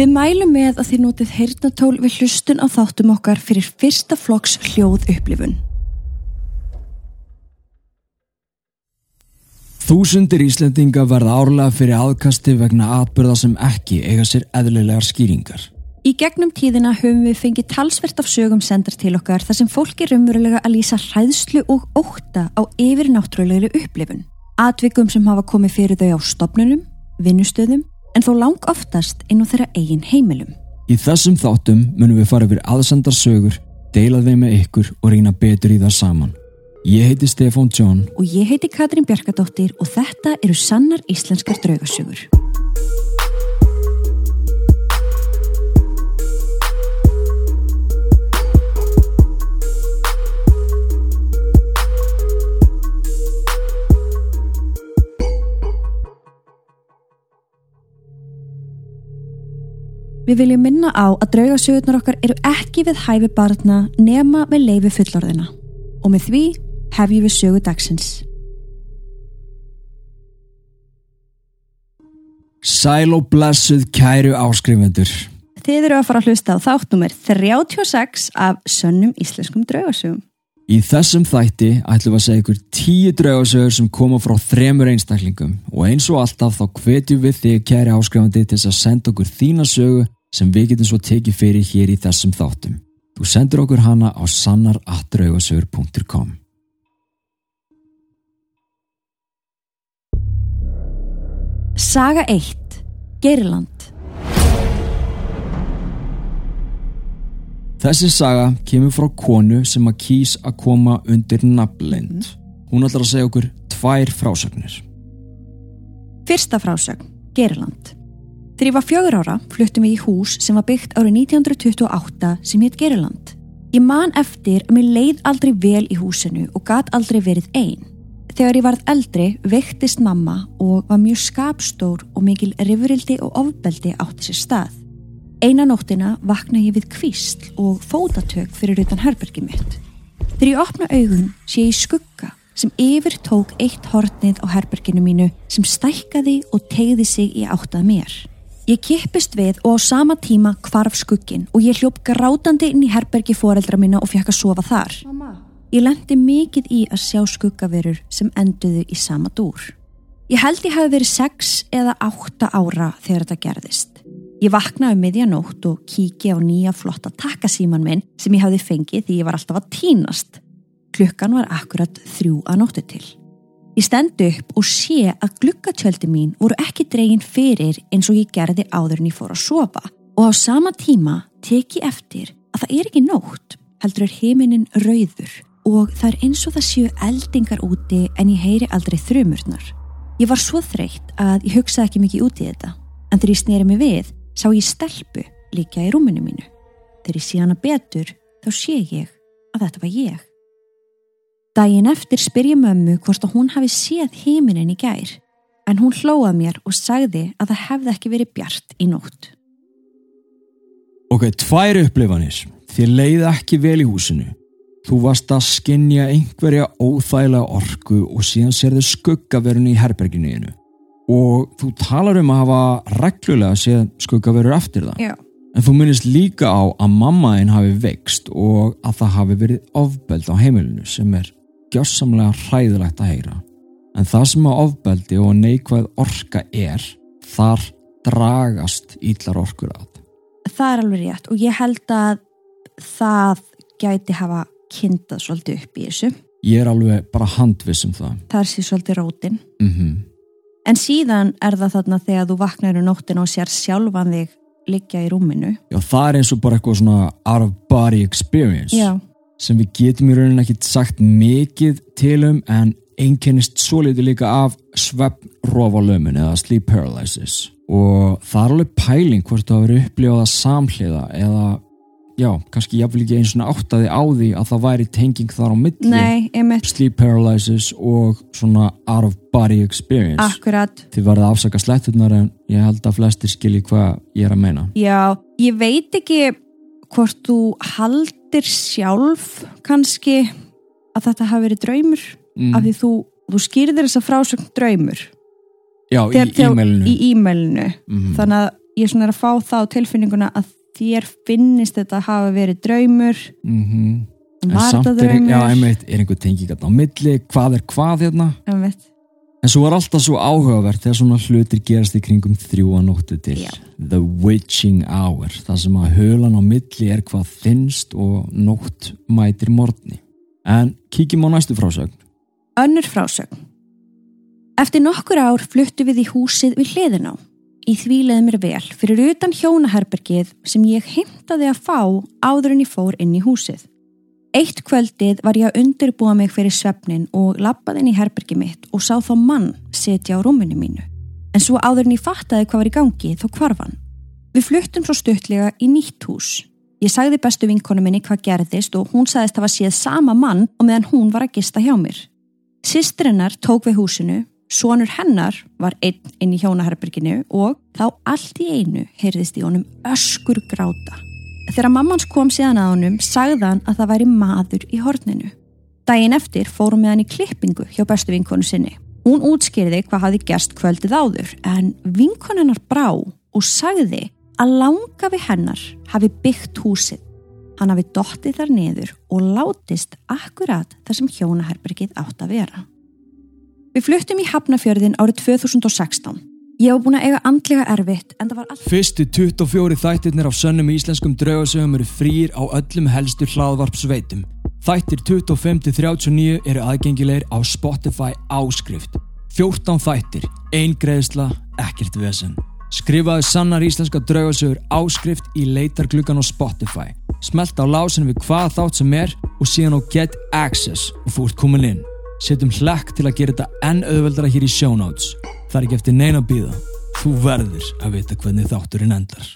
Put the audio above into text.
Við mælum með að þið notið heyrnatól við hlustun á þáttum okkar fyrir fyrsta flokks hljóð upplifun. Þúsundir Íslendinga verða árlega fyrir aðkasti vegna atbyrða sem ekki eiga sér eðlilegar skýringar. Í gegnum tíðina höfum við fengið talsvert af sögum sendar til okkar þar sem fólk er umverulega að lýsa hræðslu og óta á yfir náttúrulegri upplifun. Atvikum sem hafa komið fyrir þau á stopnunum, vinnustöðum en þó lang oftast inn á þeirra eigin heimilum. Í þessum þáttum munum við fara yfir aðsendar sögur, deila þeim með ykkur og reyna betur í það saman. Ég heiti Stefán John Og ég heiti Katrín Bjarkadóttir og þetta eru sannar íslenskar draugasögur. Við viljum minna á að draugasögurnar okkar eru ekki við hæfi barna nema með leifi fullorðina. Og með því hefjum við sögu dagsins. Sæl og blessuð kæru áskrifendur. Þið eru að fara að hlusta á þáttnúmer 36 af sönnum íslenskum draugasögum. Í þessum þætti ætlum við að segja ykkur tíu draugasögur sem koma frá þremur einstaklingum og eins og alltaf þá hvetjum við þig kæri áskrifandi til þess að senda okkur þína sögu sem við getum svo tekið fyrir hér í þessum þáttum. Þú sendur okkur hana á sannaratdraugasögur.com Saga 1. Geirland. Þessi saga kemur frá konu sem að kýs að koma undir nafnlind. Hún ætlar að segja okkur tvær frásagnir. Fyrsta frásögn, Geirland. Þegar ég var fjögur ára fluttum við í hús sem var byggt árið 1928 sem hétt Geirland. Ég man eftir að mér leið aldrei vel í húsinu og gat aldrei verið einn. Þegar ég varð eldri veiktist mamma og var mjög skapstór og mikil rifrildi og ofbeldi átti sér stað. Eina nóttina vakna ég við kvísl og fótatök fyrir utan herbergi mitt. Þegar ég opna augun sé ég skugga sem yfir tók eitt hortnið á herberginu mínu sem stækkaði og tegði sig í áttað mér. Ég kippist við og á sama tíma kvarf skuggin og ég hljóp grátandi inn í herbergi foreldra mína og fekk að sofa þar. Mamma. Ég lendi mikið í að sjá skuggaverur sem enduðu í sama dúr. Ég held ég hafi verið sex eða átta ára þegar þetta gerðist. Ég vaknaði um miðjanótt og kíki á nýja flotta takkasíman minn sem ég hafði fengið því ég var alltaf að tínast. Klukkan var akkurat þrjú að nóttu til. Ég stendu upp og sé að glukkatjöldi mín voru ekki dregin fyrir eins og ég gerði áður en ég fór að sofa og á sama tíma teki eftir að það er ekki nótt, heldur er heiminin rauður og það er eins og það séu eldingar úti en ég heyri aldrei þrjumurnar. Ég var svo þreytt að ég hugsaði ekki mikið út í þetta en þegar ég sneri mig við sá ég stelpu líka í rúminu mínu. Þegar ég sé hana betur þá sé ég að þetta var ég. Dægin eftir spyr ég mömmu hvort að hún hafi séð heiminin í gær en hún hlóað mér og sagði að það hefði ekki verið bjart í nótt. Ok, tvær upplifanir. Þér leiði ekki vel í húsinu. Þú varst að skinja einhverja óþægilega orku og síðan sérðu skuggaverun í herberginu einu. Og þú talar um að hafa reglulega séð skuggaverur eftir það. Já. En þú minnist líka á að mammaðinn hafi veikst og að það hafi verið ofbeld á heimilinu sem er gjörsamlega hræðilegt að heyra. En það sem að ofbeldi og neikvæð orka er, þar dragast íllar orkur að. Það er alveg rétt og ég held að það gæti hafa kyntað svolítið upp í þessu. Ég er alveg bara handviss um það. Það er sér svolítið rótin. Mm En síðan er það þarna þegar þú vaknar um nóttina og sér sjálfan þig liggja í rúminu. Já, það er eins og bara eitthvað svona out of body experience Já, sem við getum í rauninni ekki sagt mikið til um en einkennist svo litið líka af svefnrófalömun eða sleep paralysis. Og það er alveg pæling hvort það verið upplifað samhliða eða já, kannski jáfnvel ekki eins og áttaði á því að það væri tenging þar á milli nei, sleep paralysis og svona out of body experience. Akkurat. þið verða að afsaka sletturnar en ég held að flestir skilji hvað ég er að meina. Já, ég veit ekki hvort þú haldir sjálf kannski að þetta hafi verið draumur? Mm. af því þú, þú skýrðir þessa frásögn draumur. Já, í Þegar- þegar- e-mailinu. í e-mailinu. Mhm. þannig að ég er svona að fá það á tilfinninguna að þér finnist þetta hafa verið draumur. Mm En var samt er, já, einmitt, er einhver tengingat á milli, hvað er hvað hérna? Einmitt. En svo er alltaf svo áhugavert þegar svona hlutir gerast í kringum þrjúa nóttu til Já. The Witching Hour það sem að hölan á milli er hvað þinnst og nótt mætir morgni en kíkjum á næstu frásögn Önnur frásögn. Eftir nokkur ár fluttu við í húsið við hliðin á. Í því leði mér vel fyrir utan hjónaherbergið sem ég heimtaði að fá áður en ég fór inn í húsið. Eitt kvöldið var ég að undirbúa mig fyrir svefnin og lappaði inn í herbergið mitt og sá þá mann setja á rúminu mínu. En svo áður en ég fattaði hvað var í gangi þá hvarfan. Við fluttum svo stuttlega í nýtt hús. Ég sagði bestu vinkonu minni hvað gerðist og hún sagðist hafa séð sama mann og meðan hún var að gista hjá mér. Sistrennar tók við húsinu, sonur hennar var einn inn í hjónaherberginu og þá allt í einu heyrðist í honum öskur gráta. Þegar mammans kom síðan að honum sagði hann að það væri maður í horninu. Dægin eftir fórum með hann í klippingu hjá bestu vinkonu sinni. Hún útskýrði hvað hafi gerst kvöldið áður en vinkonunnar brá og sagði að langa við hennar hafi byggt húsið. Hann hafi dottið þar niður og látist akkurat þar sem hjónaherbergið átt að vera. Við fluttum í Hafnafjörðin árið 2016. Ég var búin að eiga andlega erfitt en það var allt... Fyrstu 24 þættirnir af sönnum íslenskum draugasögum eru frýr á öllum helstu hlaðvarpsveitum. Þættir 25-39 eru aðgengilegir á Spotify áskrift. 14 þættir, ein greiðsla, ekkert vesen. Skrifaðu sannar íslenska draugasögur áskrift í leitargluggan á Spotify. Smelt á lásin við hvað þátt sem er og síðan á Get Access og ert komin inn. Setjum hlekk til að gera þetta enn auðveldara hér í show notes. Það er ekki eftir neina að býða. Þú verður að vita hvernig þátturinn endar.